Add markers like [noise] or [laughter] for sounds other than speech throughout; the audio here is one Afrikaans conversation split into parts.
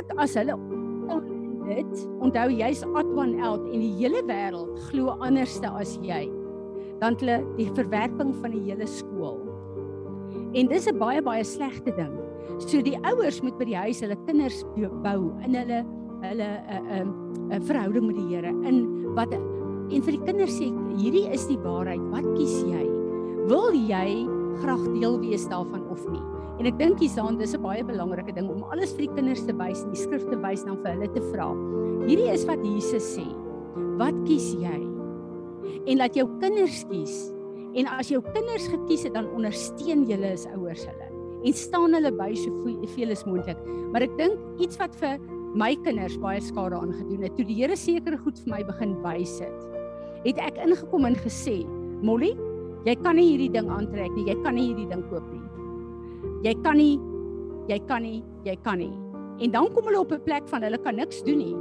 dat as hulle dit onthou jy's Adwan Eld en die hele wêreld glo anderste as jy dan hulle die verwerping van die hele skool. En dis 'n baie baie slegte ding. So die ouers moet by die huis hulle kinders bou in hulle hulle 'n uh, 'n uh, uh, verhouding met die Here in wat en vir die kinders sê hierdie is die waarheid. Wat kies jy? Wil jy graag deel wees daarvan of nie? En ek dink hierson dis 'n baie belangrike ding om alles vir die kinders te wys die skrif te wys dan vir hulle te vra. Hierdie is wat Jesus sê. Wat kies jy? En laat jou kinders kies. En as jou kinders gekies het, dan ondersteun julle as ouers hulle en staan hulle by so veel as moontlik. Maar ek dink iets wat vir my kinders baie skade aangedoen het, toe die Here sekere goed vir my begin wys het, het ek ingekom en gesê, "Molly, jy kan nie hierdie ding aantrek nie. Jy kan nie hierdie ding koop nie." Jy kan nie jy kan nie jy kan nie. En dan kom hulle op 'n plek van hulle kan niks doen nie.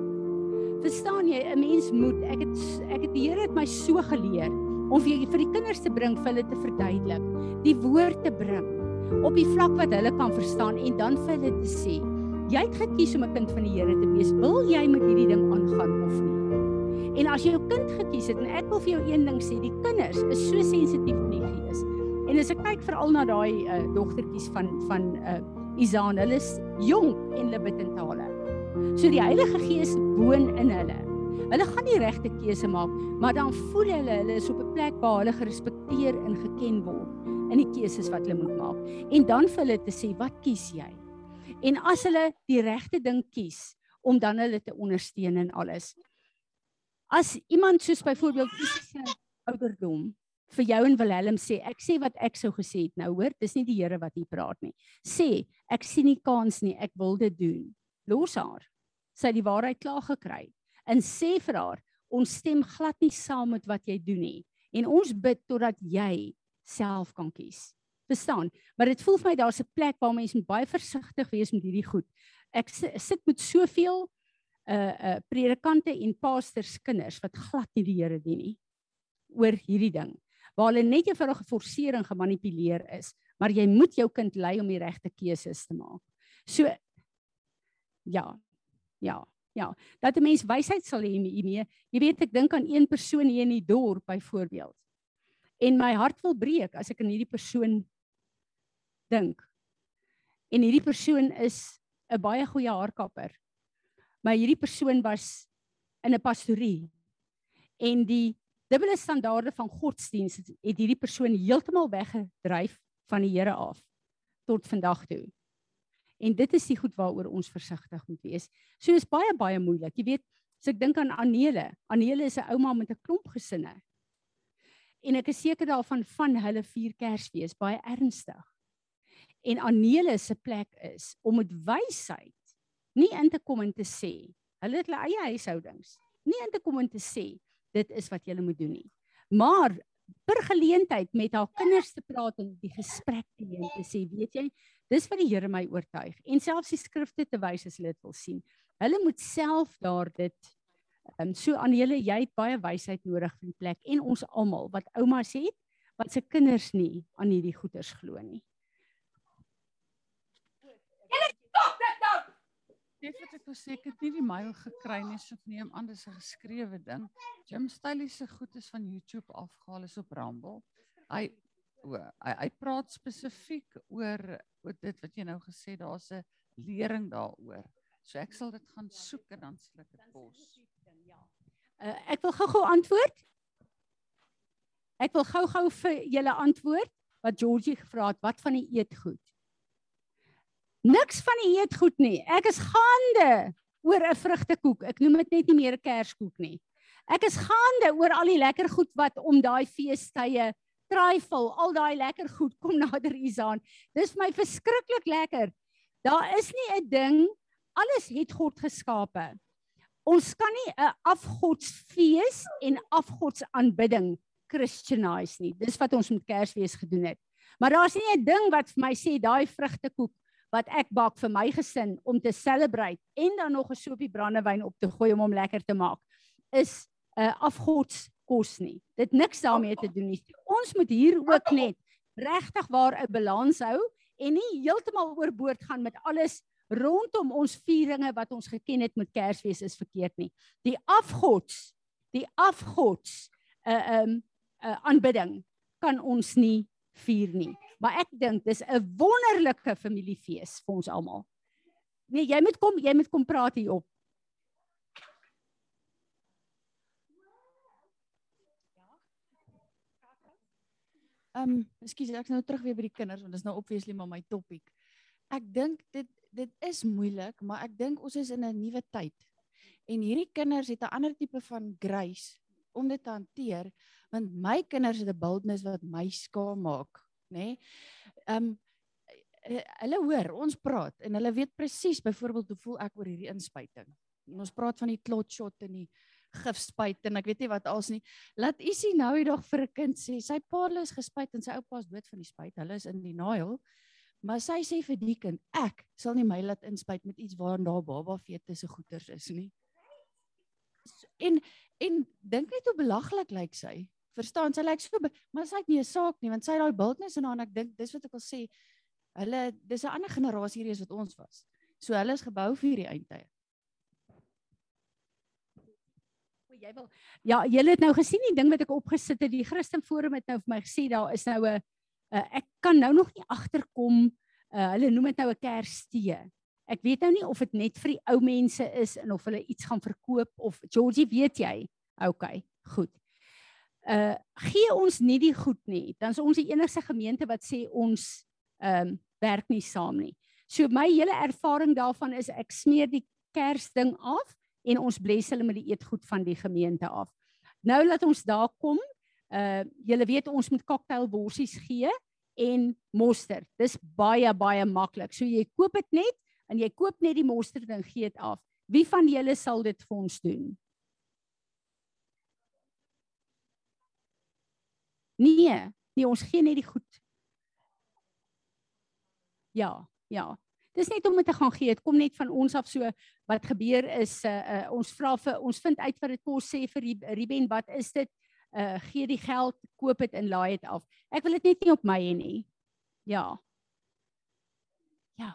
Verstaan jy 'n mens moet ek het ek het die Here het my so geleer om vir vir die kinders te bring vir hulle te verduidelik die woord te bring op die vlak wat hulle kan verstaan en dan vir hulle te sê jy het gekies om 'n kind van die Here te wees. Wil jy met hierdie ding aangaan of nie? En as jy jou kind gekies het en ek wil vir jou een ding sê die kinders is so sensitief in die gees En as ek kyk veral na daai uh, dogtertjies van van uh, Izaan, hulle is jonk en hulle bid in tale. So die Heilige Gees woon in hulle. Hulle gaan nie regte keuse maak, maar dan voel hulle hulle is op 'n plek waar hulle gerespekteer en geken word in die keuses wat hulle moet maak. En dan vir hulle te sê, "Wat kies jy?" En as hulle die regte ding kies, om dan hulle te ondersteun in alles. As iemand soos byvoorbeeld fisiese ouderdom vir jou en Willem sê ek sê wat ek sou gesê het. Nou hoor dis nie die Here wat hier praat nie. Sê ek sien nie kans nie ek wil dit doen. Los haar. Sy die waarheid klaar gekry en sê vir haar ons stem glad nie saam met wat jy doen nie en ons bid totdat jy self kan kies. Verstaan? Maar dit voel vir my daar's 'n plek waar mense baie versigtig wees met hierdie goed. Ek sit met soveel uh uh predikante en pastors kinders wat glad nie die Here dien nie oor hierdie ding waar hulle net eenvoudig geforseer en gemanipuleer is, maar jy moet jou kind lei om die regte keuses te maak. So ja. Ja. Ja, dat 'n mens wysheid sal hê hiermee. Jy weet ek dink aan een persoon hier in die dorp byvoorbeeld. En my hart wil breek as ek aan hierdie persoon dink. En hierdie persoon is 'n baie goeie haarkapper. Maar hierdie persoon was in 'n pastorie. En die dubbele standaarde van godsdiens het hierdie persoon heeltemal weggedryf van die Here af tot vandag toe. En dit is die goed waaroor ons versigtig moet wees. So is baie baie moeilik. Jy weet, as ek dink aan Anele, Anele is 'n ouma met 'n klomp gesinne. En ek is seker daarvan van hulle vier Kersfees baie ernstig. En Anele se plek is om met wysheid nie in te kom en te sê, hulle het hulle eie huishoudings, nie in te kom en te sê dit is wat jy moet doen nie. Maar per geleentheid met haar kinders te praat en die gesprek te hê en te sê, weet jy, dis wat die Here my oortuig en selfs die skrifte te wys as hulle dit wil sien. Hulle moet self daar dit ehm um, so aan julle jy het baie wysheid nodig vir die plek en ons almal wat oumas het wat se kinders nie aan hierdie goeters glo nie. Dit wat ek gesê ek het nie die mail gekry nie, so ek neem aan dis 'n geskrewe ding. Jim Stylie se goed is van YouTube afgehaal is op Rumble. Hy o, hy, hy praat spesifiek oor oor dit wat jy nou gesê daar's 'n lering daaroor. So ek sal dit gaan soek en dan sal ek dit pos. Ja. Uh, ek wil gou-gou antwoord. Ek wil gou-gou vir julle antwoord wat Georgie gevra het, wat van die eetgoed? Niks van die eetgoed nie. Ek is gaande oor 'n vrugtekoek. Ek noem dit net nie meer 'n kerskoek nie. Ek is gaande oor al die lekker goed wat om daai feestydde trifle, al daai lekker goed kom [laughs] nader Isaan. Dis vir my verskriklik lekker. Daar is nie 'n ding alles het God geskape. Ons kan nie 'n afgodsfees en afgodsaanbidding christianise nie. Dis wat ons met Kersfees gedoen het. Maar daar's nie 'n ding wat vir my sê daai vrugtekoek wat ek bak vir my gesin om te celebrate en dan nog 'n sopie brandewyn op te gooi om hom lekker te maak is 'n uh, afgods kos nie. Dit niks daarmee te doen nie. Ons moet hier ook net regtig waar 'n balans hou en nie heeltemal oorboord gaan met alles rondom ons vieringe wat ons geken het met Kersfees is verkeerd nie. Die afgods, die afgods 'n uh, 'n um, uh, aanbidding kan ons nie vier nie. Maar ek dink dis 'n wonderlike familiefees vir ons almal. Nee, jy moet kom, jy moet kom praat hier op. Ehm, um, ekskuus, ek's nou terug weer by die kinders want dit is nou obviously maar my topik. Ek dink dit dit is moeilik, maar ek dink ons is in 'n nuwe tyd. En hierdie kinders het 'n ander tipe van grace om dit te hanteer, want my kinders het 'n boldness wat my skaam maak, nê? Nee? Um, hulle hoor ons praat en hulle weet presies byvoorbeeld hoe voel ek oor hierdie inspuiting. En ons praat van die clot shot en die gifspuit en ek weet nie wat als nie. Laat Isie nou die dag vir 'n kind sê sy pa is gespuit en sy oupa is dood van die spuit. Hulle is in denial. Maar sy sê vir die kind, ek sal nie my laat inspuit met iets waarin daar baba fetus se goeters is nie. En en dink net hoe belaglik lyk sy. Verstaan, sy lyk so, maar sy het nie 'n saak nie want sy het daai bultnis in haar en ek dink dis wat ek wil sê. Hulle dis 'n ander generasie hierdie is wat ons was. So hulle is gebou vir hierdie eindtyd. jy wil Ja, julle het nou gesien die ding wat ek opgesit het. Die Christen Forum het nou vir my gesê daar is nou 'n ek kan nou nog nie agterkom. Uh, hulle noem dit nou 'n Kerstee. Ek weet nou nie of dit net vir die ou mense is en of hulle iets gaan verkoop of Georgie, weet jy? OK, goed. Uh gee ons nie die goed nie. Dan is ons die enigste gemeente wat sê ons ehm um, werk nie saam nie. So my hele ervaring daarvan is ek smeer die Kersding af en ons bless hulle met die eetgoed van die gemeente af. Nou laat ons daar kom. Uh julle weet ons moet cocktailborsies gee en mosterd. Dis baie baie maklik. So jy koop dit net en jy koop net die mosterd en gee dit af. Wie van julle sal dit vir ons doen? Nee, nee ons gee net die goed. Ja, ja. Dis net om dit te gaan gee. Dit kom net van ons af so wat gebeur is uh, uh ons vra vir ons vind uit wat dit kos sê vir Ruben wat is dit? Uh gee die geld, koop dit en laai dit af. Ek wil dit net nie op my hê nie. Ja. Ja.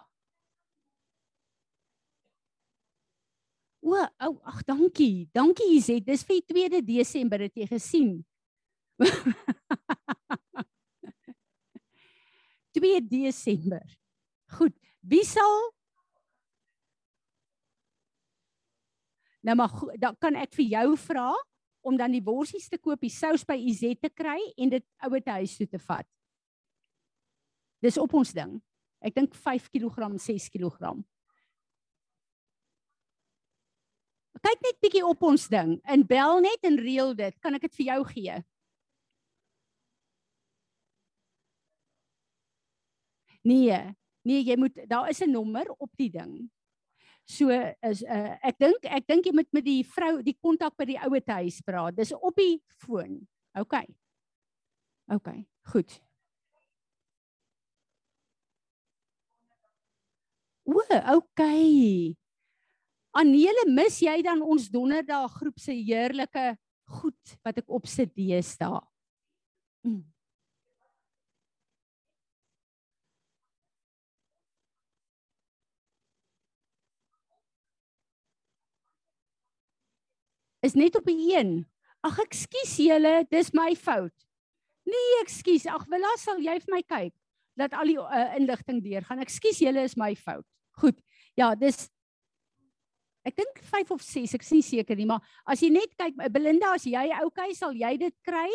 O, oh, ag dankie. Dankie Izet. Dis vir 2de Desember het jy gesien. [laughs] 2 Desember. Goed. Wie sal Nou maar dan kan ek vir jou vra om dan die worsies te koop, die sous by Izet te kry en dit oue te huis toe te vat. Dis op ons ding. Ek dink 5 kg, 6 kg. Kyk net bietjie op ons ding en bel net en reël dit. Kan ek dit vir jou gee? Nee, Nee, jy moet daar is 'n nommer op die ding. So is uh, ek dink ek dink jy moet met die vrou die kontak by die ouer huis praat. Dis op die foon. OK. OK. Goed. O, OK. Anele, mis jy dan ons donderdag groep se heerlike goed wat ek opsit deesdae? Mm. Is net op die een. Ag ekskuus julle, dis my fout. Nee, ekskuus. Ag Willa, sal jy vir my kyk dat al die uh, inligting deurgaan. Ekskuus julle is my fout. Goed. Ja, dis Ek dink 5 of 6, ek is nie seker nie, maar as jy net kyk, Belinda, as jy okay, sal jy dit kry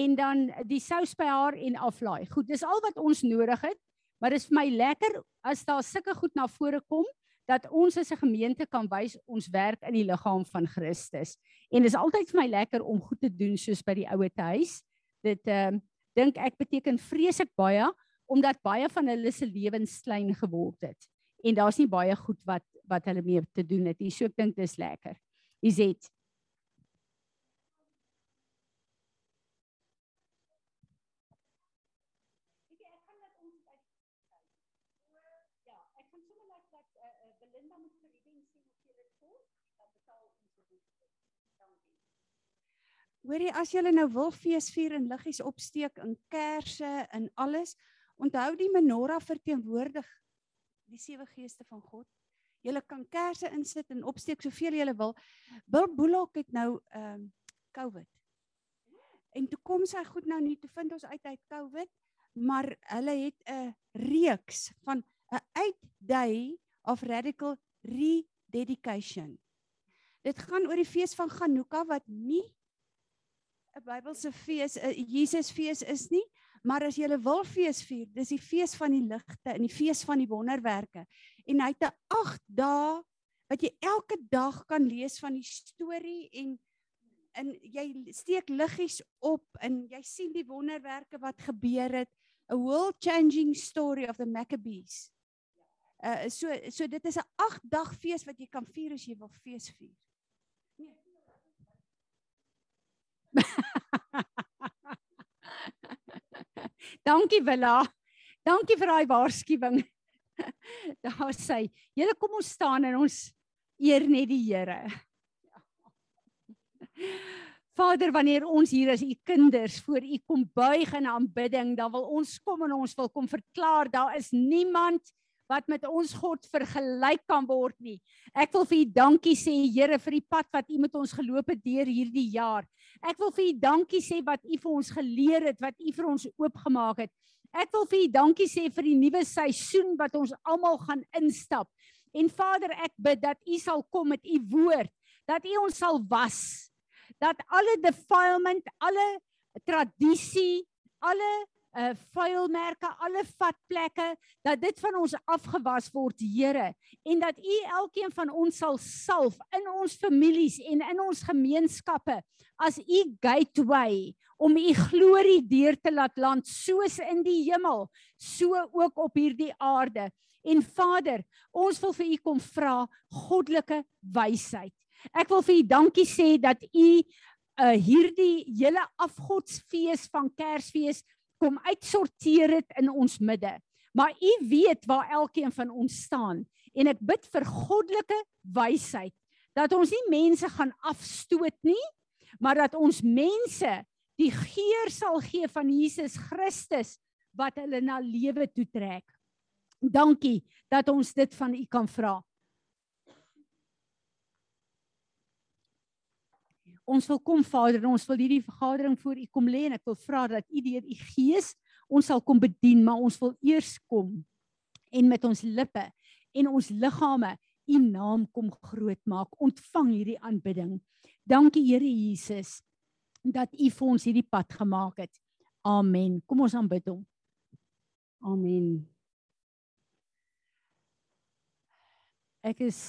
en dan die sous by haar en aflaai. Goed, dis al wat ons nodig het, maar dit is vir my lekker as daar sulke goed na vore kom dat ons as 'n gemeente kan wys ons werk in die liggaam van Christus. En dit is altyd vir my lekker om goed te doen soos by die ouete huis. Dit ehm uh, dink ek beteken vreeslik baie omdat baie van hulle se lewens klein geword het. En daar's nie baie goed wat wat hulle mee te doen het nie. So ek dink dis lekker. Izet Hoorie as julle nou wil feesvier en liggies opsteek en kersse en alles, onthou die menorah verteenwoordig die sewe geeste van God. Julle kan kersse insit en opsteek soveel julle wil. Bill Bullock het nou ehm um, COVID. En toe kom sy goed nou nie toe vind ons uit uit COVID, maar hulle het 'n reeks van 'n 8 day of radical rededication. Dit gaan oor die fees van Hanukkah wat nie 'n Bybelse fees, 'n Jesus fees is nie, maar as jy wil fees vier, dis die fees van die ligte en die fees van die wonderwerke. En hy het 'n 8 dae wat jy elke dag kan lees van die storie en en jy steek liggies op en jy sien die wonderwerke wat gebeur het, a world changing story of the Maccabees. Uh so so dit is 'n 8 dag fees wat jy kan vier as jy wil fees vier. Nee. Dankie Willa. Dankie vir daai waarskuwing. [laughs] Daar sê, julle kom ons staan en ons eer net die Here. [laughs] Vader, wanneer ons hier as u kinders voor u kom buig in aanbidding, dan wil ons kom en ons wil kom verklaar daar is niemand wat met ons God vergelyk kan word nie. Ek wil vir u dankie sê Here vir die pad wat u met ons geloop het deur hierdie jaar. Ek wil vir u dankie sê wat u vir ons geleer het, wat u vir ons oopgemaak het. Ek wil vir u dankie sê vir die nuwe seisoen wat ons almal gaan instap. En Vader, ek bid dat u sal kom met u woord, dat u ons sal was. Dat alle defilement, alle tradisie, alle uh vuilmerke, alle vatplekke, dat dit van ons afgewas word, Here, en dat U elkeen van ons sal salf in ons families en in ons gemeenskappe as U gateway om U glorie deur te laat land soos in die hemel, so ook op hierdie aarde. En Vader, ons wil vir U kom vra goddelike wysheid. Ek wil vir U dankie sê dat U uh hierdie hele afgodsfees van Kersfees kom uitsorteer het in ons midde. Maar u weet waar elkeen van ons staan en ek bid vir goddelike wysheid dat ons nie mense gaan afstoot nie, maar dat ons mense die geur sal gee van Jesus Christus wat hulle na lewe toe trek. Dankie dat ons dit van u kan vra. Ons wil kom Vader, ons wil hierdie vergadering voor U kom lê en ek wil vra dat U deur U Gees ons sal kom bedien, maar ons wil eers kom en met ons lippe en ons liggame U naam kom groot maak. Ontvang hierdie aanbidding. Dankie Here Jesus dat U vir ons hierdie pad gemaak het. Amen. Kom ons aanbid hom. Amen. Ek is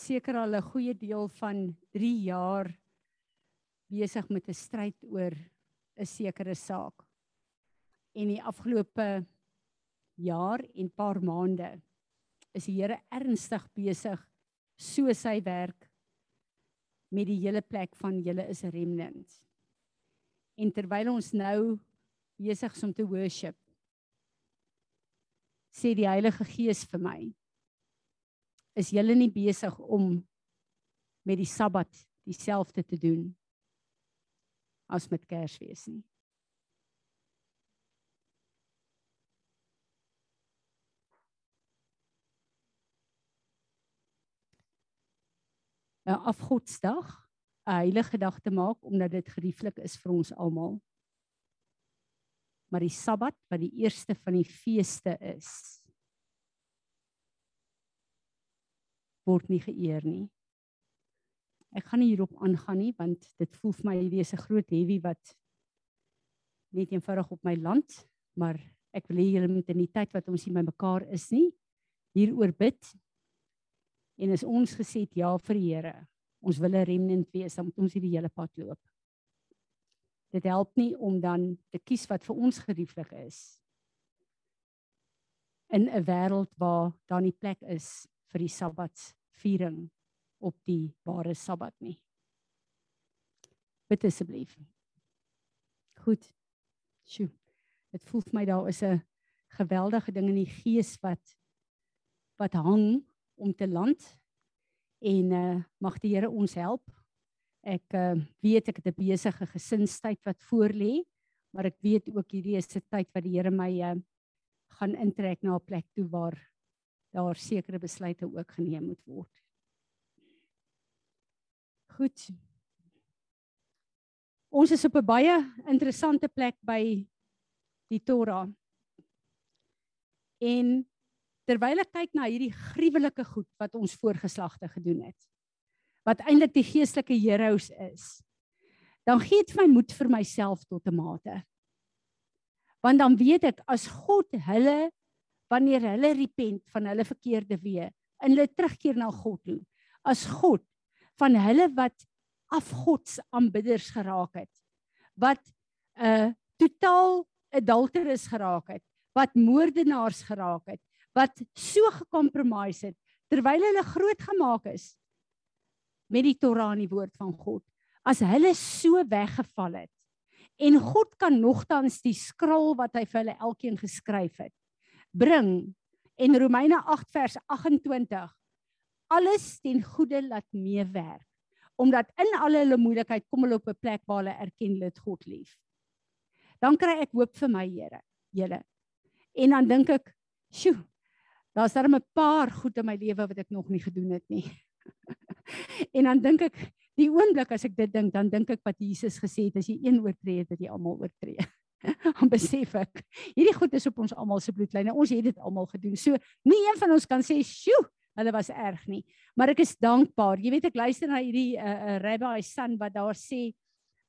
seker al 'n goeie deel van 3 jaar besig met 'n stryd oor 'n sekere saak. En die afgelope jaar en paar maande is die Here ernstig besig so sy werk met die hele plek van julle is remnants. En terwyl ons nou besig is om te worship, sê die Heilige Gees vir my, is julle nie besig om met die Sabbat dieselfde te doen as met Kersfees nie. Nou afgodsdag 'n heilige dag te maak omdat dit gerieflik is vir ons almal. Maar die Sabbat wat die eerste van die feeste is, word nie geëer nie. Ek gaan nie hierop aangaan nie want dit voel vir my wees 'n groot heavy wat net eenvoudig op my land, maar ek wil hê julle moet in die tyd wat ons hier by mekaar is nie hieroor bid. En as ons gesê het ja vir die Here, ons wil 'n remnant wees, dan moet ons hierdie hele pad loop. Dit help nie om dan te kies wat vir ons gerieflik is in 'n wêreld waar daar nie plek is vir die Sabbat viering op die ware Sabbat nie. Bid asseblief. Goed. Sjoe. Dit voel vir my daar is 'n geweldige ding in die gees wat wat hang om te land en uh mag die Here ons help. Ek uh weet ek het 'n besige gesinstyd wat voor lê, maar ek weet ook hierdie is 'n tyd wat die Here my uh gaan intrek na 'n plek toe waar daar sekere besluite ook geneem moet word. Goed. Ons is op 'n baie interessante plek by die Torah. En terwyl ek kyk na hierdie gruwelike goed wat ons voorgeslagte gedoen het, wat eintlik die geestelike heroes is, dan gee dit my moed vir myself tot 'n mate. Want dan weet ek as God hulle wanneer hulle repent van hulle verkeerde weë en hulle terugkeer na God toe, as God van hulle wat afgods aanbidders geraak het, wat 'n uh, totaal adulterous geraak het, wat moordenaars geraak het, wat so gekompromise het terwyl hulle groot gemaak is met die Torah en die woord van God. As hulle so weggeval het en God kan nogtans die skrol wat hy vir hulle elkeen geskryf het bring. En Romeine 8 vers 28 alles ten goeie laat meewerk omdat in al hulle moeilikheid kom hulle op 'n plek waar hulle erken dit God lief. Dan kry ek hoop vir my Here julle. En dan dink ek sjoe daar's daar 'n paar goed in my lewe wat ek nog nie gedoen het nie. [laughs] En dan dink ek die oomblik as ek dit dink, dan dink ek wat Jesus gesê het, as jy een oortree het, het jy almal oortree. [laughs] Dan besef ek, hierdie goed is op ons almal se bloedlyne. Ons het dit almal gedoen. So nie een van ons kan sê, "Sjoe, hulle was erg nie." Maar ek is dankbaar. Jy weet ek luister na hierdie uh, uh, rabbi son wat daar sê,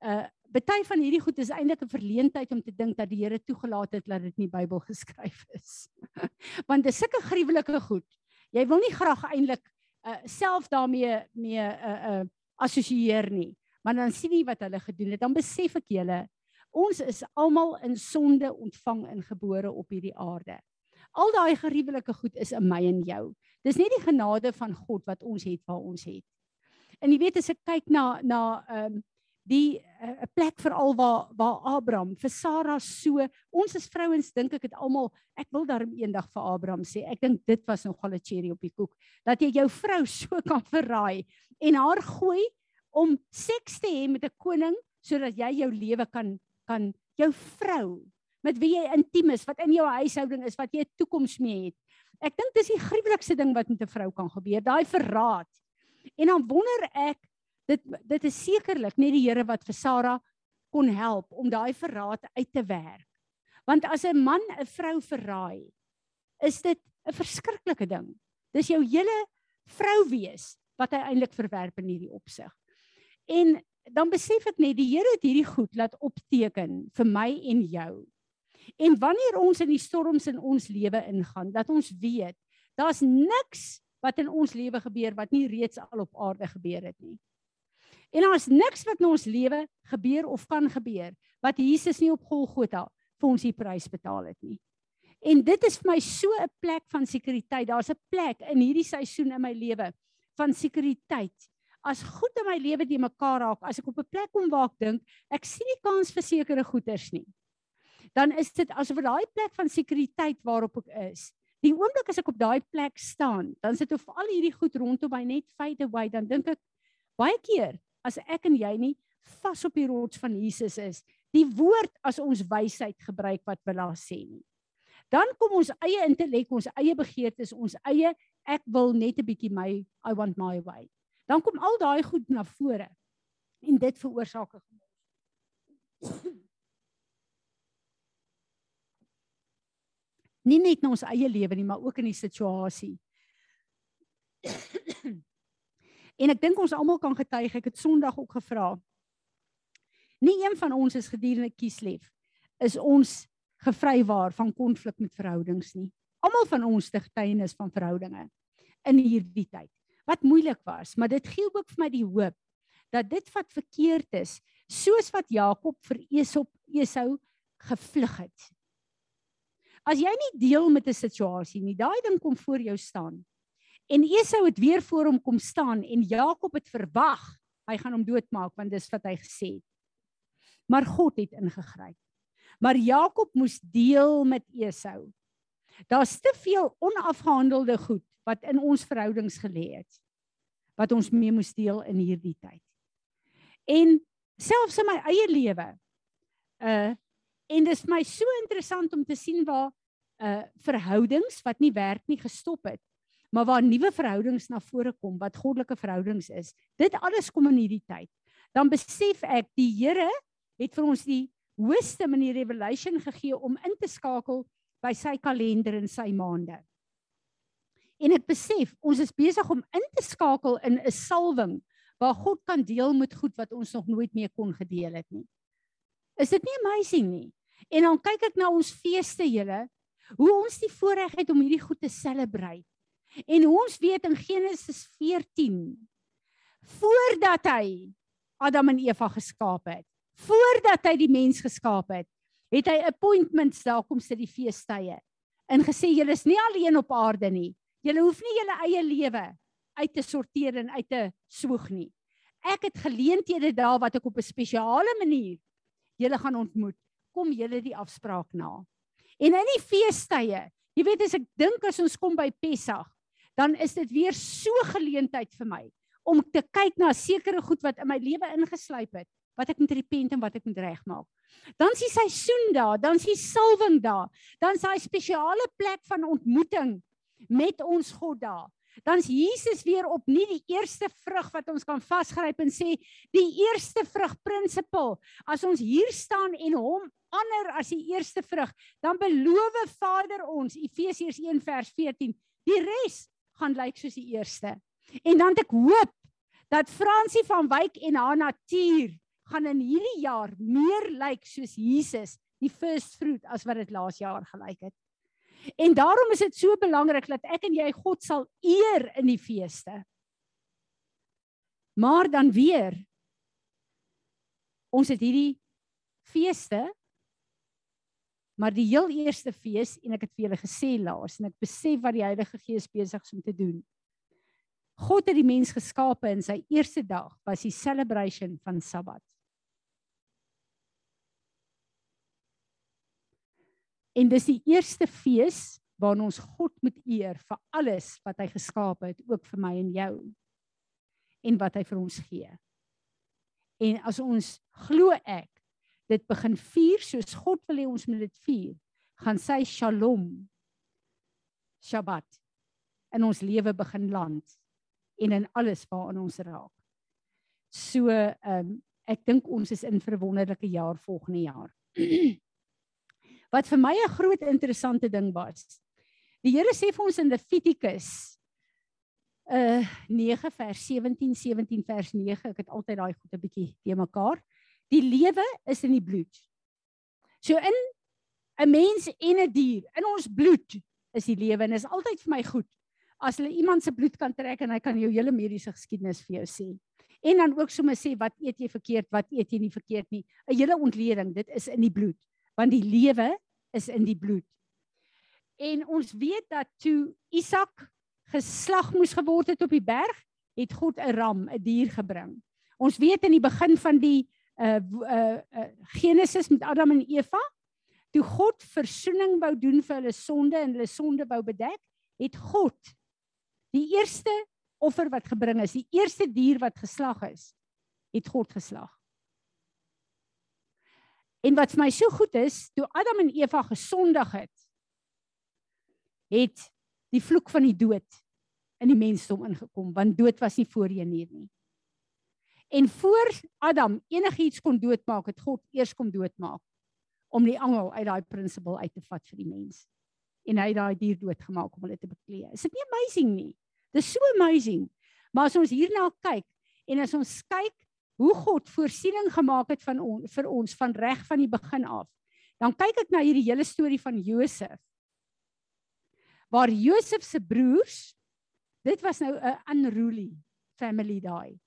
uh Party van hierdie goed is eintlik 'n verleentheid om te dink dat die Here toegelaat het dat dit in die Bybel [laughs] geskryf is. [laughs] Want dis sulke gruwelike goed. Jy wil nie graag eintlik uh, self daarmee mee uh, uh, assosieer nie. Maar dan sien jy wat hulle gedoen het, dan besef ek julle ons is almal in sonde ontvang en gebore op hierdie aarde. Al daai gruwelike goed is in my en jou. Dis nie die genade van God wat ons het waar ons het. En jy weet as ek kyk na na ehm um, die 'n uh, plek veral waar waar Abraham vir Sara so ons as vrouens dink ek het almal ek wil daarom eendag vir Abraham sê ek dink dit was nogal 'n cherry op die koek dat jy jou vrou [laughs] so kan verraai en haar gooi om seks te hê met 'n koning sodat jy jou lewe kan kan jou vrou met wie jy intiem is wat in jou huishouding is wat jy 'n toekoms mee het ek dink dis die gruwelikste ding wat met 'n vrou kan gebeur daai verraad en dan wonder ek dit dit is sekerlik net die Here wat vir Sara kon help om daai verraad uit te werk. Want as 'n man 'n vrou verraai, is dit 'n verskriklike ding. Dis jou hele vrou wees wat hy eintlik verwerp in hierdie opsig. En dan besef ek net die Here het hierdie goed laat opteken vir my en jou. En wanneer ons in die storms in ons lewe ingaan, dat ons weet, daar's niks wat in ons lewe gebeur wat nie reeds al op aarde gebeur het nie. En daar's niks wat in ons lewe gebeur of kan gebeur wat Jesus nie op Golgotha vir ons die prys betaal het nie. En dit is vir my so 'n plek van sekuriteit. Daar's 'n plek in hierdie seisoen in my lewe van sekuriteit. As goed in my lewe die mekaar raak, as ek op 'n plek kom waar ek dink ek sien nie kans vir sekere goeders nie. Dan is dit asof daai plek van sekuriteit waarop ek is. Die oomblik as ek op daai plek staan, dan sit of al hierdie goed rondom my net fade away, dan dink ek baie keer as ek en jy nie vas op die rots van Jesus is, die woord as ons wysheid gebruik wat wil daar sê nie. Dan kom ons eie intellek, ons eie begeertes, ons eie ek wil net 'n bietjie my I want my way. Dan kom al daai goed na vore. En dit veroorsaak 'n Nie net in ons eie lewe nie, maar ook in die situasie. En ek dink ons almal kan getuig, ek het Sondag ook gevra. Nie een van ons is gedurende kieslief is ons gevrywaar van konflik met verhoudings nie. Almal van ons het getuienis van verhoudinge in hierdie tyd. Wat moeilik was, maar dit gee ook vir my die hoop dat dit wat verkeerd is, soos wat Jakob vir Esau Esau gevlug het. As jy nie deel met 'n situasie nie, daai ding kom voor jou staan. En Esau het weer voor hom kom staan en Jakob het verwag hy gaan hom doodmaak want dis wat hy gesê het. Maar God het ingegryp. Maar Jakob moes deel met Esau. Daar's te veel onafgehandelde goed wat in ons verhoudings gelê het wat ons mee moes deel in hierdie tyd. En selfs in my eie lewe uh en dit is my so interessant om te sien waar uh verhoudings wat nie werk nie gestop het, maar waar nuwe verhoudings na vore kom wat goddelike verhoudings is. Dit alles kom in hierdie tyd. Dan besef ek die Here het vir ons die wisdom in die revelation gegee om in te skakel by sy kalender en sy maande. En ek besef ons is besig om in te skakel in 'n salwing waar God kan deel met goed wat ons nog nooit mee kon gedeel het nie. Is dit nie amazing nie? En dan kyk ek na ons feeste julle, hoe ons die voorreg het om hierdie goed te celebrate. En hoe ons weet in Genesis 14 voordat hy Adam en Eva geskaap het, voordat hy die mens geskaap het, het hy appointments daar kom sit die feestydde en gesê julle is nie alleen op aarde nie. Julle hoef nie julle eie lewe uit te sorteer en uit te swoeg nie. Ek het geleenthede daar wat ek op 'n spesiale manier julle gaan ontmoet. Kom julle die afspraak na. En in die feestydde, jy weet as ek dink as ons kom by Pessach, dan is dit weer so geleentheid vir my om te kyk na sekere goed wat in my lewe ingesluip het wat ek moet repent en wat ek moet regmaak. Dan is die seisoen daar, dan is die salwing daar, dan is daai spesiale plek van ontmoeting met ons God daar. Dan is Jesus weer op nie die eerste vrug wat ons kan vasgryp en sê die eerste vrug prinsipal. As ons hier staan en hom ander as die eerste vrug, dan beloof Vader ons Efesiërs 1 vers 14, die res gaan lyk soos die eerste. En dan het ek hoop dat Fransie van Wyk en haar natuur gaan in hierdie jaar meer lyk soos Jesus, die first fruit as wat dit laas jaar gelyk het. En daarom is dit so belangrik dat ek en jy God sal eer in die feeste. Maar dan weer ons het hierdie feeste maar die heel eerste fees en ek het vir julle gesê laas en ek besef wat die Heilige Gees besig is om te doen. God het die mens geskape in sy eerste dag was die celebration van Sabbat. En dis die eerste fees waarin ons God moet eer vir alles wat hy geskaap het, ook vir my en jou. En wat hy vir ons gee. En as ons glo ek dit begin vier soos God wil hê ons moet dit vier, gaan sy Shalom Shabbat in ons lewe begin land en in alles waaraan ons raak. So ehm um, ek dink ons is in 'n wonderlike jaar volgende jaar. [clears throat] wat vir my 'n groot interessante ding was. Die Here sê vir ons in Levitikus uh 9 vers 17 17 vers 9 ek het altyd daai goed 'n bietjie te mekaar. Die lewe is in die bloed. So in 'n mens en 'n dier, in ons bloed is die lewe en is altyd vir my goed as hulle iemand se bloed kan trek en hy kan jou hele mediese geskiedenis vir jou sê. En dan ook sommer sê wat eet jy verkeerd, wat eet jy nie verkeerd nie. 'n Hele ontleding, dit is in die bloed want die lewe is in die bloed. En ons weet dat toe Isak geslag moes geword het op die berg, het God 'n ram, 'n dier gebring. Ons weet in die begin van die uh uh, uh Genesis met Adam en Eva, toe God versoening wou doen vir hulle sonde en hulle sonde wou bedek, het God die eerste offer wat gebring is, die eerste dier wat geslag is, het God geslag. En wat vir my so goed is, toe Adam en Eva gesondig het, het die vloek van die dood in die mensdom ingekom, want dood was nie voorheen hier nie. En voor Adam enigiets kon doodmaak, het God eers kom doodmaak om die angel uit daai prinsipal uit te vat vir die mens. En hy het daai dier doodgemaak om hulle te beklee. Is dit nie amazing nie? Dis so amazing. Maar as ons hierna kyk en as ons kyk hoe God voorsiening gemaak het van on, vir ons van reg van die begin af. Dan kyk ek na hierdie hele storie van Josef. Waar Josef se broers dit was nou 'n unruly family daai.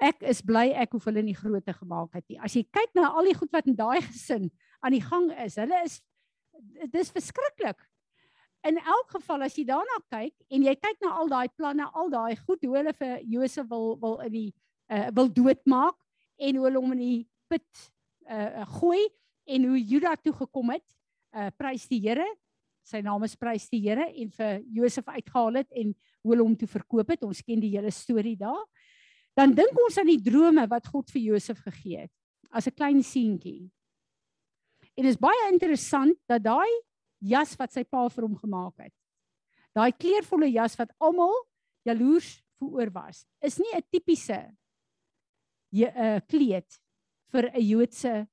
Ek is bly ek hoef hulle nie grootte gemaak het nie. As jy kyk na al die goed wat in daai gesin aan die gang is, hulle is dis verskriklik. In elk geval as jy daarna kyk en jy kyk na al daai planne, al daai goed hoe hulle vir Josef wil wil in die uh, wil doodmaak en hoe hulle hom in die put uh, gooi en hoe Juda toe gekom het. Uh prys die Here. Sy naam is prys die Here en vir Josef uitgehaal het en hoe hulle hom toe verkoop het. Ons ken die hele storie daar. Dan dink ons aan die drome wat God vir Josef gegee het as 'n klein seentjie. En is baie interessant dat daai jas wat sy pa vir hom gemaak het. Daai kleurvolle jas wat almal jaloers vooroor was, is nie 'n tipiese uh, kleed vir 'n Joodse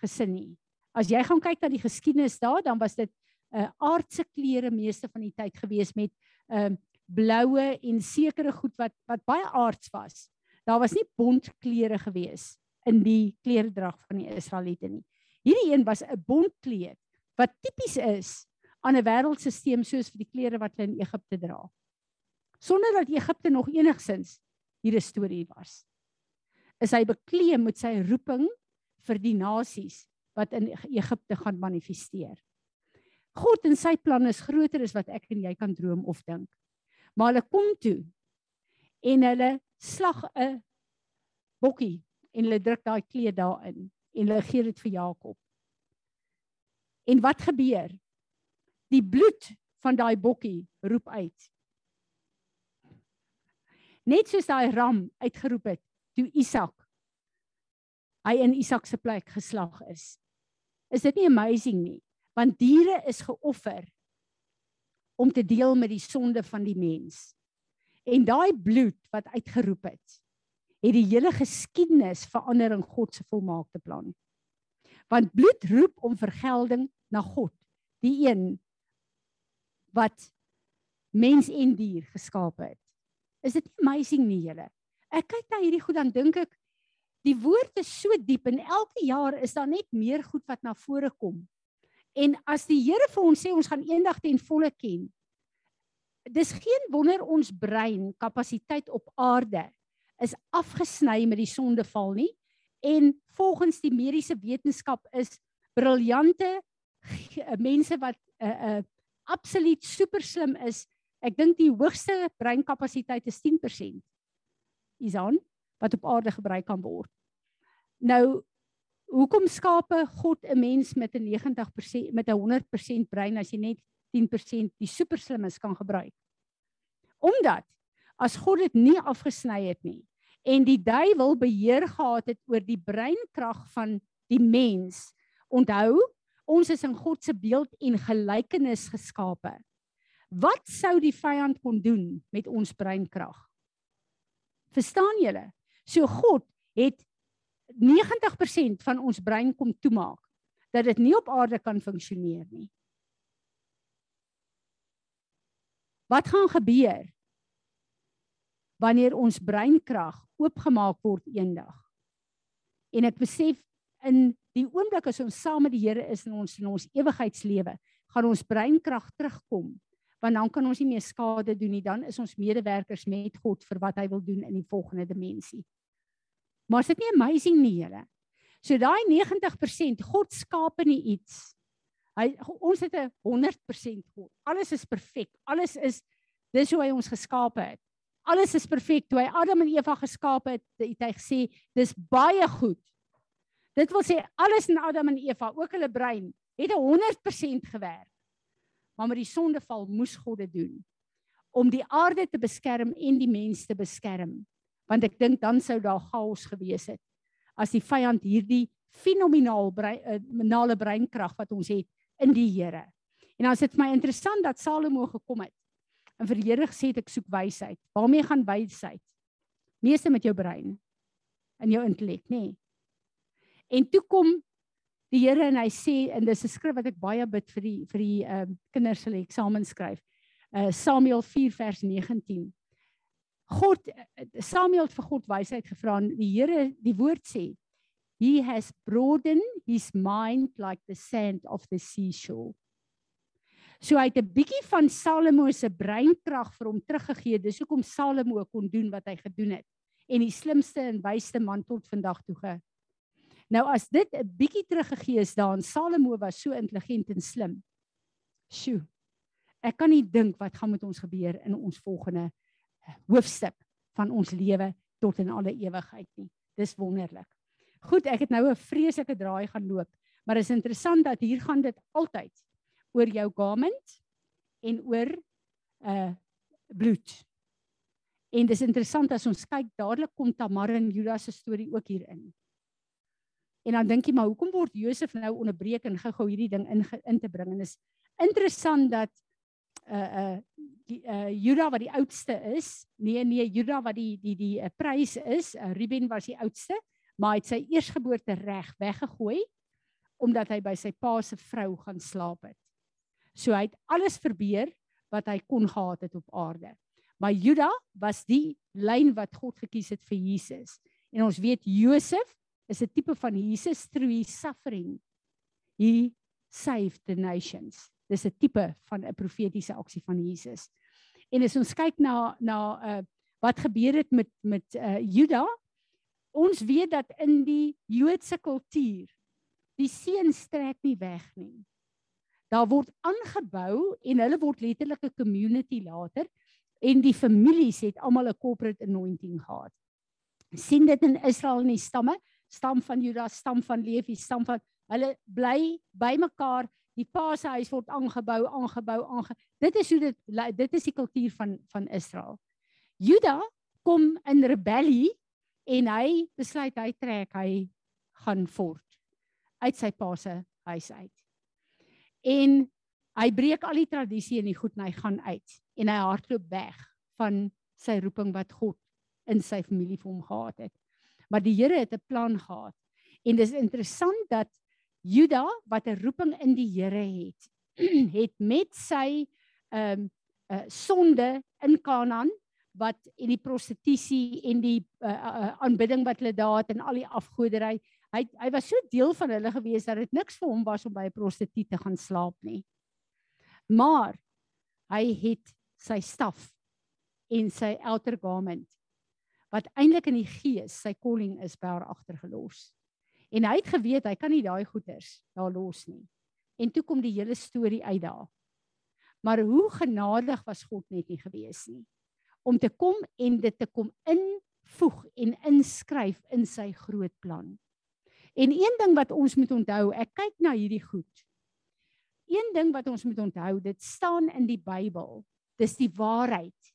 gesin nie. As jy gaan kyk na die geskiedenis daar, dan was dit 'n uh, aardse klere meeste van die tyd gewees met 'n uh, um, bloue en sekere goed wat wat baie aards was. Daar was nie bontklere gewees in die kleredrag van die Israeliete nie. Hierdie een was 'n bontkleed wat tipies is aan 'n wêreldstelsel soos vir die klere wat hulle in Egipte dra. Sonder dat Egipte nog enigsins hier 'n storie was. Is hy bekleem met sy roeping vir die nasies wat in Egipte gaan manifesteer. God en sy planne is groter as wat ek en jy kan droom of dink. Maar hulle kom toe en hulle slag 'n bokkie en hulle druk daai kleed daarin en hulle gee dit vir Jakob. En wat gebeur? Die bloed van daai bokkie roep uit. Net soos daai ram uitgeroep het toe Isak hy in Isak se plek geslag is. Is dit nie amazing nie? Want diere is geoffer om te deel met die sonde van die mens. En daai bloed wat uitgeroep het, het die hele geskiedenis verander in God se volmaakte plan. Want bloed roep om vergelding na God, die een wat mens en dier geskaap het. Is dit nie amazing nie julle? Ek kyk na hierdie goed dan dink ek die woord is so diep en elke jaar is daar net meer goed wat na vore kom. En as die Here vir ons sê ons gaan eendag ten volle ken. Dis geen wonder ons brein kapasiteit op aarde is afgesny met die sondeval nie en volgens die mediese wetenskap is briljante mense wat 'n uh, eh, 'n uh, eh, absoluut super slim is. Ek dink die hoogste breinkapasiteit is 10%. Isan wat op aarde gebruik kan word. Nou hoekom skape God 'n mens met 'n 90% met 'n 100% brein as jy net 10% die super slimmes kan gebruik? Omdat as God dit nie afgesny het nie en die duiwel beheer gehad het oor die breinkrag van die mens. Onthou, ons is in God se beeld en gelykenis geskape. Wat sou die vyand kon doen met ons breinkrag? Verstaan julle? So God het 90% van ons brein kom toemaak dat dit nie op aarde kan funksioneer nie. Wat gaan gebeur wanneer ons breinkrag oopgemaak word eendag. En ek besef in die oomblik as ons saam met die Here is in ons in ons ewigheidslewe, gaan ons breinkrag terugkom, want dan kan ons nie meer skade doen nie, dan is ons medewerkers met God vir wat hy wil doen in die volgende dimensie. Maar is dit nie amazing nie, julle? So daai 90% God skaap nie iets. Hy ons het 'n 100% God. Alles is perfek. Alles is dis hoe hy ons geskaap het alles is perfek. Toe hy Adam en Eva geskaap het, het hy gesê dis baie goed. Dit wil sê alles in Adam en Eva, ook hulle brein, het 100% gewerk. Maar met die sondeval moes God dit doen om die aarde te beskerm en die mens te beskerm. Want ek dink dan sou daar chaos gewees het as die vyand hierdie fenomenaal breinale uh, breinkrag wat ons het in die Here. En dan is dit my interessant dat Salomo gekom het en vir die Here gesê het ek soek wysheid. Waarmee gaan wysheid? Meeste met jou brein en jou intellek, nê? Nee. En toe kom die Here en hy sê en dis 'n skrif wat ek baie bid vir die vir die ehm uh, kinders hulle eksamen skryf. Uh Samuel 4 vers 19. God Samuel het vir God wysheid gevra en die Here die woord sê He has broadened his mind like the sand of the seashore. So hy het 'n bietjie van Salomo se breinkrag vir hom teruggegee. Dis hoekom Salomo kon doen wat hy gedoen het en die slimste en wysste man tot vandag toe ge. Nou as dit 'n bietjie teruggegee is daan Salomo was so intelligent en slim. Sjoe. Ek kan nie dink wat gaan met ons gebeur in ons volgende eh, hoofstuk van ons lewe tot in alle ewigheid nie. Dis wonderlik. Goed, ek het nou 'n vreeslike draai gaan loop, maar is interessant dat hier gaan dit altyd oor jou garment en oor uh bloed. En dis interessant as ons kyk dadelik kom Tamar en Judas se storie ook hier in. En dan dink jy maar hoekom word Josef nou onderbreek en gou-gou hierdie ding in in te bring en is interessant dat uh uh die uh Juda wat die oudste is, nee nee, Juda wat die die die uh, prys is, uh, Ruben was die oudste, maar hy het sy eersgeboorte reg weggegooi omdat hy by sy pa se vrou gaan slaap het. So hy het alles verbeur wat hy kon gehad het op aarde. Maar Juda was die lyn wat God gekies het vir Jesus. En ons weet Josef is 'n tipe van Jesus through his suffering. He saved the nations. Dis 'n tipe van 'n profetiese aksie van Jesus. En as ons kyk na na uh wat gebeur het met met uh Juda, ons weet dat in die Joodse kultuur die seun strek nie weg nie. Daar word aangebou en hulle word letterlik 'n community later en die families het almal 'n corporate anointing gehad. sien dit in Israel in die stamme, stam van Juda, stam van Levi, stam van hulle bly bymekaar. Die pa se huis word aangebou, aangebou, aange. Dit is hoe dit dit is die kultuur van van Israel. Juda kom in rebellie en hy besluit hy trek, hy gaan voort uit sy pa se huis uit. En hy breek al die tradisie en die goed en hy gaan uit en hy hardloop weg van sy roeping wat God in sy familie vir hom gehad het. Maar die Here het 'n plan gehad. En dis interessant dat Juda wat 'n roeping in die Here het, [clears throat] het met sy ehm um, uh, sonde in Kanaan wat en die prostitusie en die uh, uh, aanbidding wat hulle daar het en al die afgodery hy hy was so deel van hulle gewees dat dit niks vir hom was om by 'n prostituut te gaan slaap nie. Maar hy het sy staf en sy outer garment wat eintlik in die gees sy calling is by haar agtergelos. En hy het geweet hy kan nie daai goeders daar los nie. En toe kom die hele storie uit daar. Maar hoe genadig was God net nie gewees nie om te kom en dit te kom invoeg en inskryf in sy groot plan. En een ding wat ons moet onthou, ek kyk na hierdie goed. Een ding wat ons moet onthou, dit staan in die Bybel. Dis die waarheid.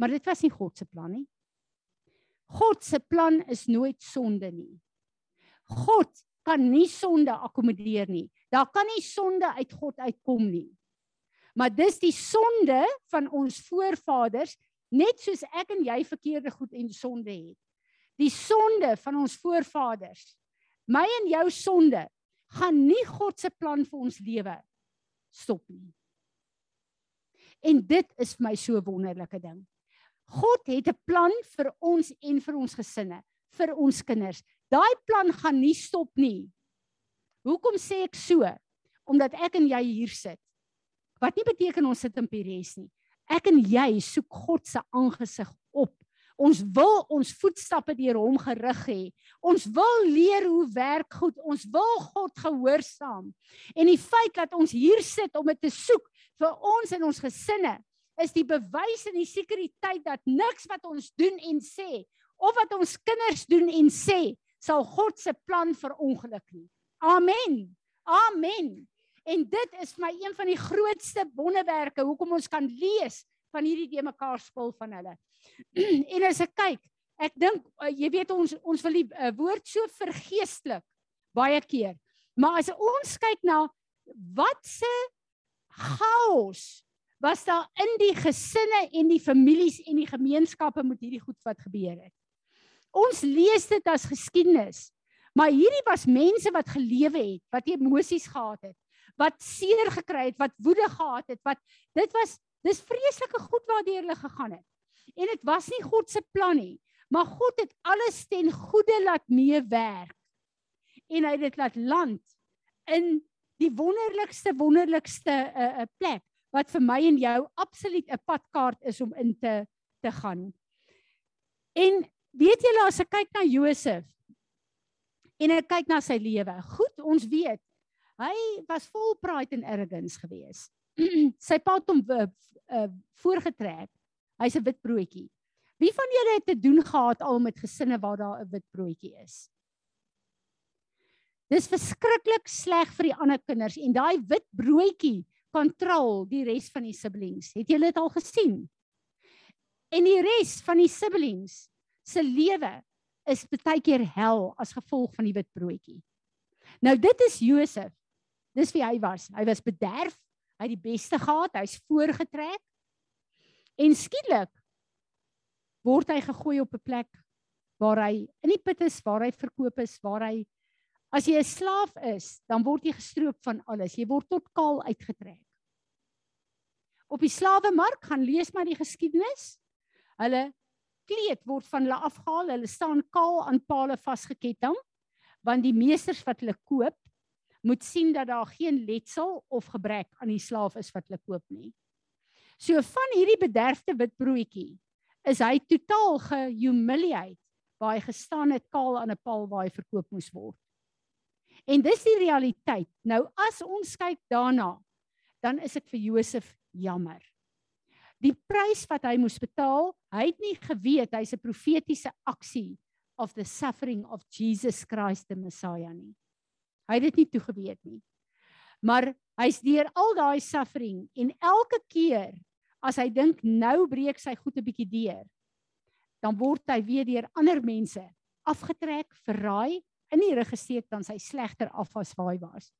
Maar dit was nie God se plan nie. God se plan is nooit sonde nie. God kan nie sonde akkommodeer nie. Daar kan nie sonde uit God uitkom nie. Maar dis die sonde van ons voorvaders, net soos ek en jy verkeerde goed en sonde het. Die sonde van ons voorvaders my en jou sonde gaan nie God se plan vir ons lewe stop nie. En dit is vir my so 'n wonderlike ding. God het 'n plan vir ons en vir ons gesinne, vir ons kinders. Daai plan gaan nie stop nie. Hoekom sê ek so? Omdat ek en jy hier sit. Wat nie beteken ons sit in Pires nie. Ek en jy soek God se aangesig op Ons wil ons voetstappe deur hom gerig hê. Ons wil leer hoe werk goed. Ons wil God gehoorsaam. En die feit dat ons hier sit om dit te soek vir ons en ons gesinne is die bewys en die sekuriteit dat niks wat ons doen en sê of wat ons kinders doen en sê sal God se plan verongeluk nie. Amen. Amen. En dit is vir my een van die grootste wonderwerke hoekom ons kan lees van hierdie de mekaar spul van hulle. [clears throat] en as ek kyk, ek dink uh, jy weet ons ons wil die uh, woord so vergeestelik baie keer. Maar as ons kyk na wat se chaos was daar in die gesinne en die families en die gemeenskappe met hierdie goed wat gebeur het. Ons lees dit as geskiedenis. Maar hierdie was mense wat gelewe het, wat emosies gehad het, wat seer gekry het, wat woede gehad het, wat dit was Dis vreeslike goed waardeur hulle gegaan het. En dit was nie God se plan nie, maar God het alles ten goeie laat meewerk. En hy het dit laat land in die wonderlikste wonderlikste 'n uh, 'n uh, plek wat vir my en jou absoluut 'n padkaart is om in te te gaan. En weet julle as ek kyk na Josef en ek kyk na sy lewe, goed, ons weet hy was vol pride en arrogance geweest. [clears throat] sy pa het hom uh, uh, voorgetrek. Hy's 'n wit broodjie. Wie van julle het te doen gehad al met gesinne waar daar 'n wit broodjie is? Dis verskriklik sleg vir die ander kinders en daai wit broodjie kontrol die res van die siblings. Het julle dit al gesien? En die res van die siblings se lewe is baie keer hel as gevolg van die wit broodjie. Nou dit is Josef. Dis wie hy was. Hy was bederf Hy het die beste gehad, hy's voorgetrek. En skielik word hy gegooi op 'n plek waar hy in die put is, waar hy verkoop is, waar hy as jy 'n slaaf is, dan word jy gestroop van alles. Jy word tot kaal uitgetrek. Op die slawemark gaan lees maar die geskiedenis. Hulle kleed word van hulle afgehaal. Hulle staan kaal aan pale vasgeketting want die meesters wat hulle koop moet sien dat daar geen letsel of gebrek aan die slaaf is wat hulle koop nie. So van hierdie bederfde wit broodjie is hy totaal gehumiliate waar hy gestaan het kaal aan 'n paal waar hy verkoop moes word. En dis die realiteit. Nou as ons kyk daarna, dan is dit vir Josef jammer. Die prys wat hy moes betaal, hy het nie geweet hy's 'n profetiese aksie of the suffering of Jesus Christ the Messiah nie. Hy het dit nie toegeweet nie. Maar hy's deur al daai suffering en elke keer as hy dink nou breek sy goed 'n bietjie deur, dan word hy weer deur ander mense afgetrek, verraai, in die rug gesteek dan sy slegter af as waar hy was.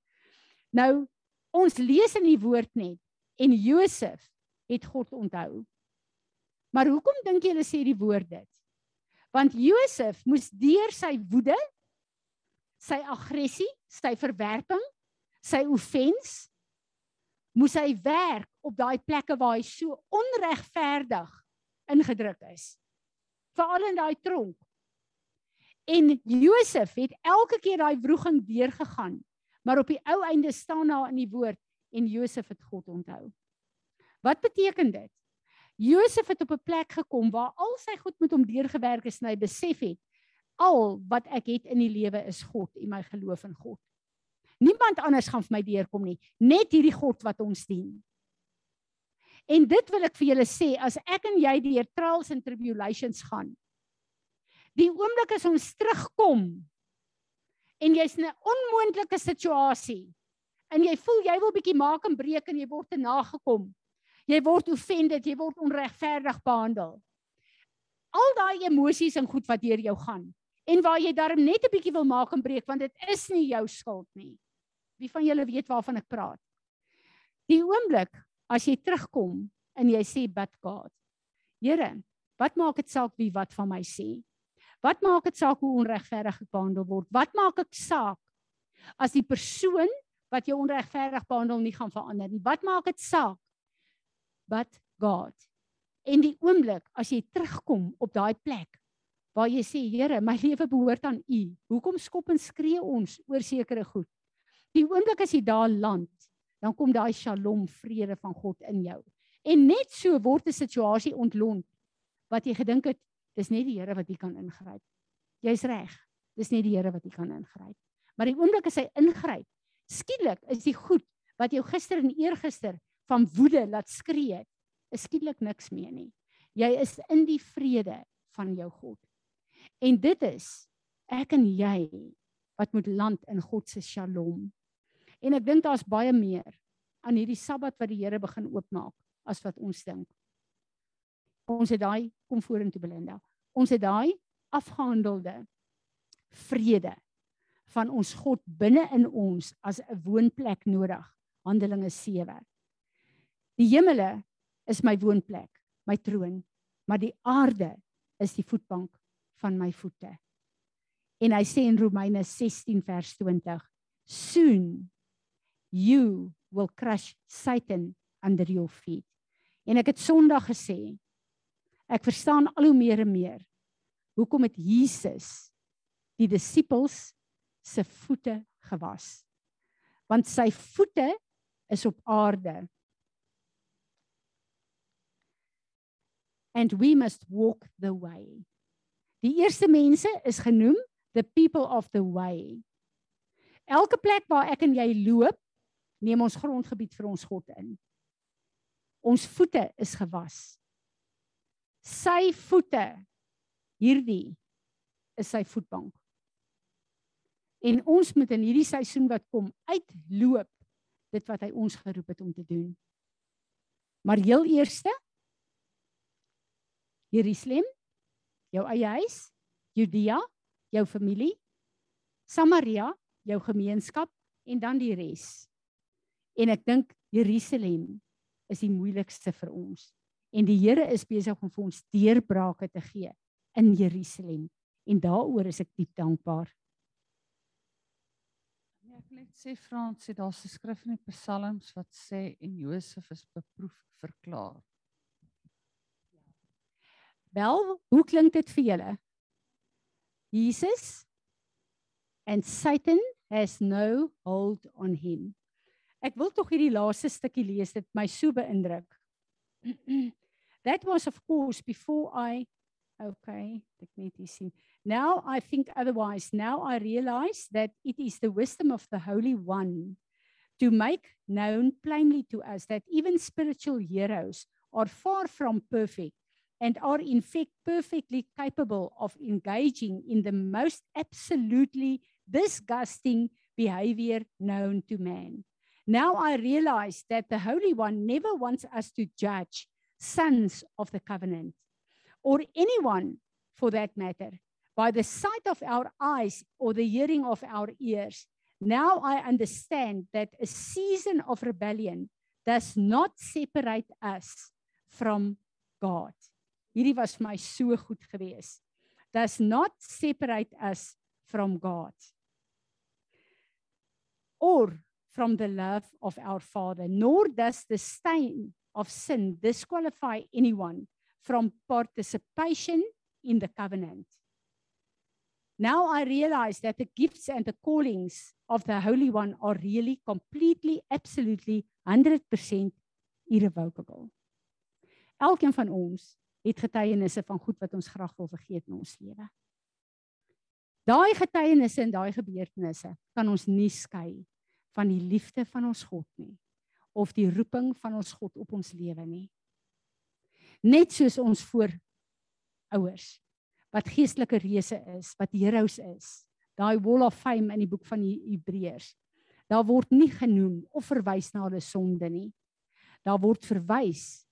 Nou ons lees in die woord net en Josef het God onthou. Maar hoekom dink julle sê die woord dit? Want Josef moes deur sy woede, sy aggressie, sy verwerping, sy offens moes hy werk op daai plekke waar hy so onregverdig ingedruk is. Veral in daai tronk. En Josef het elke keer daai wroging deurgegaan, maar op die ou einde staan daar in die woord en Josef het God onthou. Wat beteken dit? Josef het op 'n plek gekom waar al sy goed met hom deurgewerk is en hy besef het al wat ek het in die lewe is God en my geloof in God. Niemand anders gaan vir my deurkom nie, net hierdie God wat ons dien. En dit wil ek vir julle sê, as ek en jy deur trials and tribulations gaan, die oomblik as ons terugkom en jy's in 'n onmoontlike situasie en jy voel jy wil bietjie maak en breek en jy word te nagekom. Jy word offended, jy word onregverdig behandel. Al daai emosies en goed wat deur jou gaan en waar jy darm net 'n bietjie wil maak en breek want dit is nie jou skuld nie. Wie van julle weet waarvan ek praat? Die oomblik as jy terugkom en jy sê bid God. Here, wat maak dit saak wie wat van my sê? Wat maak dit saak hoe onregverdig ek behandel word? Wat maak dit saak as die persoon wat jou onregverdig behandel nie gaan verander nie? Wat maak dit saak? But God. En die oomblik as jy terugkom op daai plek waar jy sê Here, my lewe behoort aan U. Hoekom skop en skree ons oor sekere goed? Die oomblik as jy daar land, dan kom daai shalom vrede van God in jou. En net so word 'n situasie ontlont wat jy gedink het Dis net die Here wat hier kan ingryp. Jy's reg. Dis net die Here wat hier kan ingryp. Maar die oomblik as hy ingryp, skielik is die goed wat jou gister en eergister van woede laat skree het, is skielik niks meer nie. Jy is in die vrede van jou God. En dit is ek en jy wat moet land in God se Shalom. En ek dink daar's baie meer aan hierdie Sabbat wat die Here begin oopmaak as wat ons dink. Ons het daai kom vorentoe Belinda. Ons het daai afgehandelde vrede van ons God binne in ons as 'n woonplek nodig. Handelinge 7. Die hemele is my woonplek, my troon, maar die aarde is die voetbank van my voete. En hy sê in Romeine 16 vers 20, soon you will crush Satan under your feet. En ek het Sondag gesê, Ek verstaan al hoe meer en meer hoekom het Jesus die disippels se voete gewas. Want sy voete is op aarde. And we must walk the way. Die eerste mense is genoem the people of the way. Elke plek waar ek en jy loop, neem ons grondgebied vir ons God in. Ons voete is gewas sy voete hierdie is sy voetbank. En ons moet in hierdie seisoen wat kom uitloop dit wat hy ons geroep het om te doen. Maar heel eerste Jerusalem, jou eie huis, Judea, jou familie, Samaria, jou gemeenskap en dan die res. En ek dink Jerusalem is die moeilikste vir ons en die Here is besig om vir ons deurbrake te gee in Jerusalem en daaroor is ek diep dankbaar. Ja, ek net sê Frans sê daar's 'n skrif in die Psalms wat sê en Josef is beproef verklaar. Wel, hoe klink dit vir julle? Jesus and Satan has no hold on him. Ek wil tog hierdie laaste stukkie lees, dit my so beïndruk. [clears throat] That was of course before I okay, hier. Now I think otherwise. Now I realize that it is the wisdom of the Holy One to make known plainly to us that even spiritual heroes are far from perfect and are in fact perfectly capable of engaging in the most absolutely disgusting behavior known to man. Now I realize that the Holy One never wants us to judge sons of the covenant or anyone for that matter by the sight of our eyes or the hearing of our ears. Now I understand that a season of rebellion does not separate us from God. Hierdie was vir my so goed gewees. Does not separate us from God. Or from the love of our Father, nor does the stain of sin disqualify anyone from participation in the covenant. Now I realize that the gifts and the callings of the Holy One are really completely, absolutely 100% irrevocable. Elkeen van ons het getuienisse van goed wat ons graag wil vergeet in ons lewe. Daai getuienisse en daai gebeurtenisse kan ons nie skei van die liefde van ons God nie of die roeping van ons God op ons lewe nie. Net soos ons voor ouers wat geestelike reëse is, wat heroes is. Daai wall of fame in die boek van die Hebreërs. Daar word nie genoem of verwys na hulle sonde nie. Daar word verwys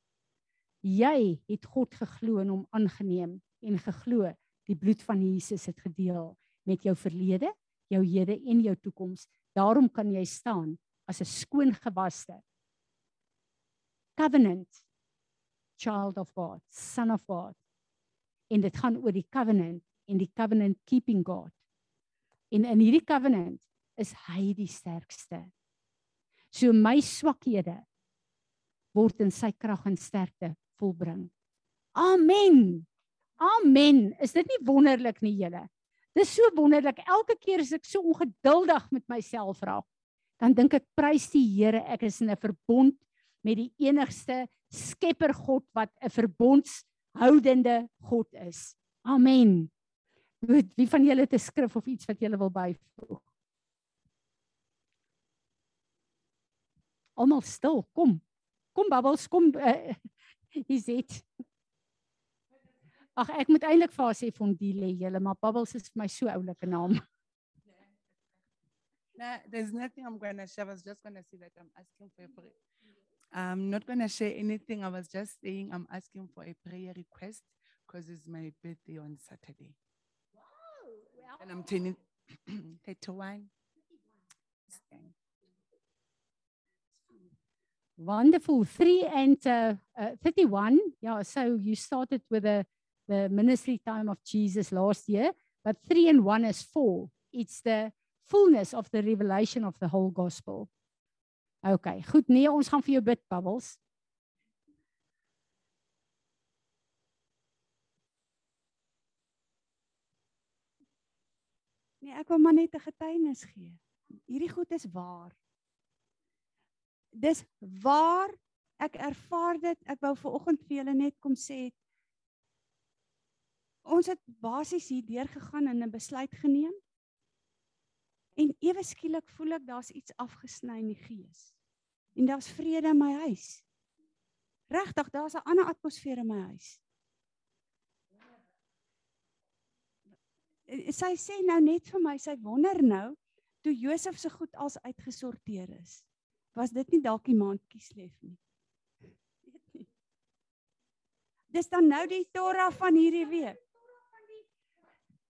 jy het God geglo en hom aangeneem en geglo die bloed van Jesus het gedeel met jou verlede, jou hede en jou toekoms. Daarom kan jy staan as 'n skoon gewaste covenant child of God, son of God en dit gaan oor die covenant en die covenant keeping God. En in hierdie covenant is hy die sterkste. So my swakhede word in sy krag en sterkte volbring. Amen. Amen. Is dit nie wonderlik nie julle? Dis so wonderlik. Elke keer as ek so ongeduldig met myself raak, dan dink ek prys die Here, ek is in 'n verbond met die enigste Skepper God wat 'n verbonds houdende God is. Amen. Goed, wie van julle het 'n skrif of iets wat julle wil byvoeg? Almal stil, kom. Kom Bubbles, kom. Uh, is dit? Ag ek moet eintlik vir haar sê Fondile julle, maar Bubbles is vir my so oulike naam. [laughs] No, there's nothing I'm going to share. I was just going to say that I'm asking for a prayer. I'm not going to share anything. I was just saying I'm asking for a prayer request because it's my birthday on Saturday. Wow. Well, And I'm turning [clears throat] 31. Wonderful. 3 and uh, uh, 31. Yeah, so you started with the, the ministry time of Jesus last year, but 3 and 1 is 4. It's the fullness of the revelation of the whole gospel. Okay, goed. Nee, ons gaan vir jou bid, Bubbles. Nee, ek wil maar net 'n getuienis gee. Hierdie goed is waar. Dis waar ek ervaar dit. Ek wou ver oggend vir julle net kom sê ons het basies hier deur gegaan en 'n besluit geneem. En ewe skielik voel ek daar's iets afgesny in die gees. En daar's vrede in my huis. Regtig, daar's 'n ander atmosfeer in my huis. Eh, sy sê nou net vir my, sy wonder nou toe Josef se goed als uitgesorteer is. Was dit nie dalk die maand Kislef nie? Weet nie. Dis dan nou die Torah van hierdie week.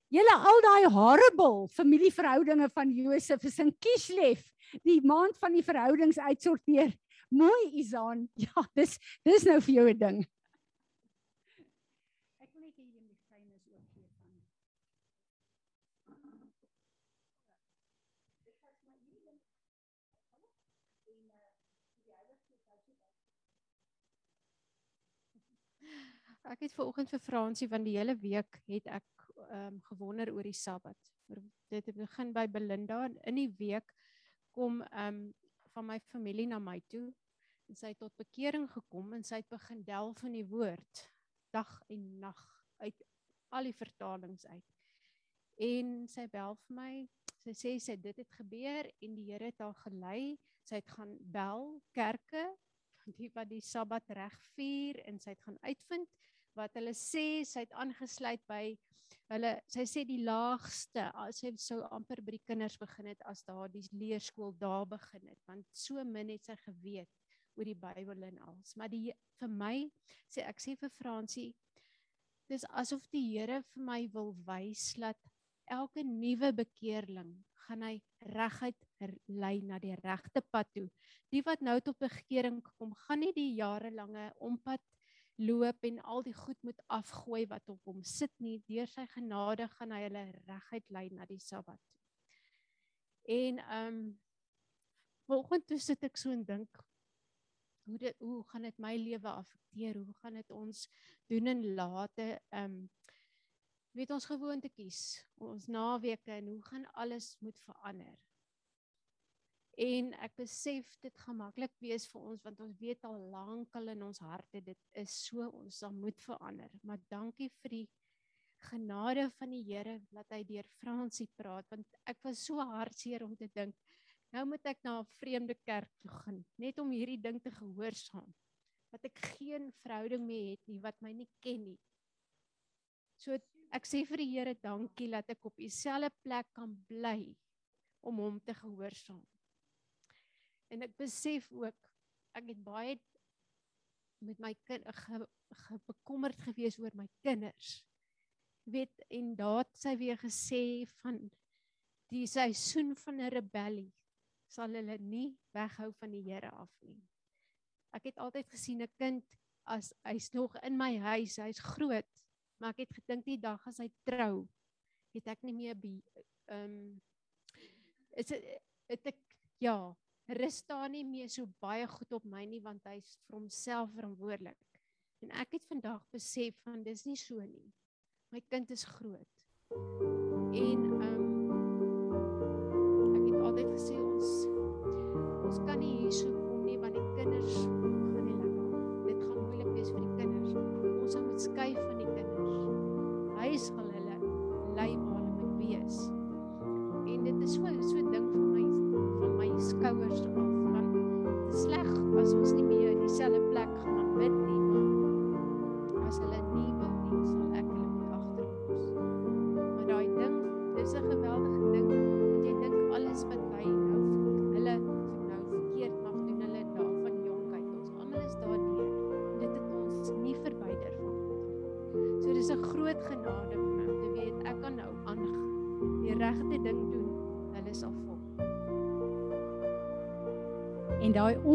Julle al daai horrible familieverhoudinge van Josef is in Kislev, die maand van die verhoudings uitsorteer Mooi Izaan. [laughs] Ja, dis dis nou vir jou 'n ding. Ek wil net hê jy moet getuienis ook gee van Ek het ver oggend vir Fransie van die hele week het ek ehm um, gewonder oor die Sabbat. Dit het begin by Belinda in die week kom ehm um, van my familie na my toe en sy het tot bekering gekom en sy het begin delf in die woord dag en nag uit al die vertalings uit. En sy bel vir my. Sy sê sy dit het gebeur en die Here het haar gelei. Sy het gaan bel kerke [laughs] die wat die Sabbat reg vier en sy het gaan uitvind wat hulle sê sy het aangesluit by hulle sy sê die laagste sy sou amper by die kinders begin het as daar die leerskool daar begin het want so min het sy geweet oor die Bybel en alles maar die vir my sê ek sê vir Fransie dis asof die Here vir my wil wys dat elke nuwe bekeerling gaan hy reguit lei na die regte pad toe. Die wat nou tot bekering kom, gaan nie die jarelange ompad loop en al die goed moet afgooi wat op hom sit nie. Deur sy genade gaan hy hulle reguit lei na die Sabbat. En ehm um, vanoggend toe sit ek so en dink hoe dit hoe gaan dit my lewe affekteer? Hoe gaan dit ons doen en late ehm um, weet ons gewoontetjies, ons naweke en hoe gaan alles moet verander? En ek besef dit gaan maklik wees vir ons want ons weet al lankal in ons harte dit is so ons sal moet verander. Maar dankie vir die genade van die Here dat hy deur Fransie praat want ek was so hartseer om te dink nou moet ek na 'n vreemde kerk toe gaan net om hierdie ding te gehoorsaam wat ek geen verhouding mee het nie wat my nie ken nie. So ek sê vir die Here dankie dat ek op dieselfde plek kan bly om hom te gehoorsaam. En ek besef ook ek het baie met my kind ge, ge, bekommerd gewees oor my kinders. Weet en daad sy weer gesê van die seisoen van 'n rebellie sal hulle nie weghou van die Here af nie. Ek het altyd gesien 'n kind as hy's nog in my huis, hy's groot, maar ek het gedink die dag as hy trou, het ek nie meer ehm um, is dit het ek ja, rus daar nie meer so baie goed op my nie want hy's vir homself verantwoordelik. En ek het vandag besef van dis nie so nie. My kind is groot. En um, ek het altyd gesê ons ons kan nie hier so kom nie want die kinders gaan nie lekker. Dit gaan moeilik wees vir die kinders. Ons moet skei van die kinders. Hy sal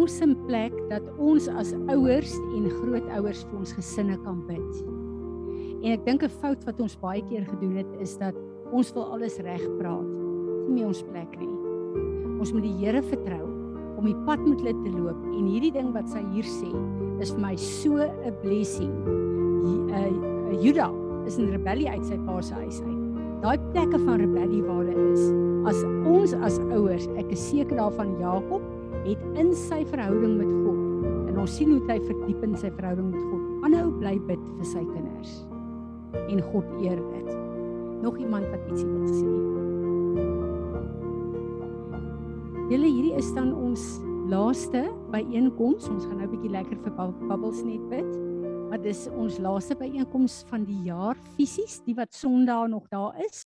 awesome plek dat ons as ouers en grootouers vir ons gesinne kan bid. En ek dink 'n fout wat ons baie keer gedoen het is dat ons wil alles reg praat. Dis nie ons plek nie. Ons moet die Here vertrou om die pad met hulle te loop en hierdie ding wat sy hier sê is vir my so 'n blessing. Uh Juda is in rebellie uit sy pa se huis uit. Daai plekke van rebellie waar hulle is. As ons as ouers, ek is seker daarvan Jakob het in sy verhouding met God en ons sien hoe hy verdiep in sy verhouding met God. Aanhou bly bid vir sy kinders. En God eer dit. Nog iemand wat ietsie wil sê? Julle hierdie is dan ons laaste byeenkoms. Ons gaan nou 'n bietjie lekker vir bubbles net bid. Maar dis ons laaste byeenkoms van die jaar fisies, die wat Sondag nog daar is.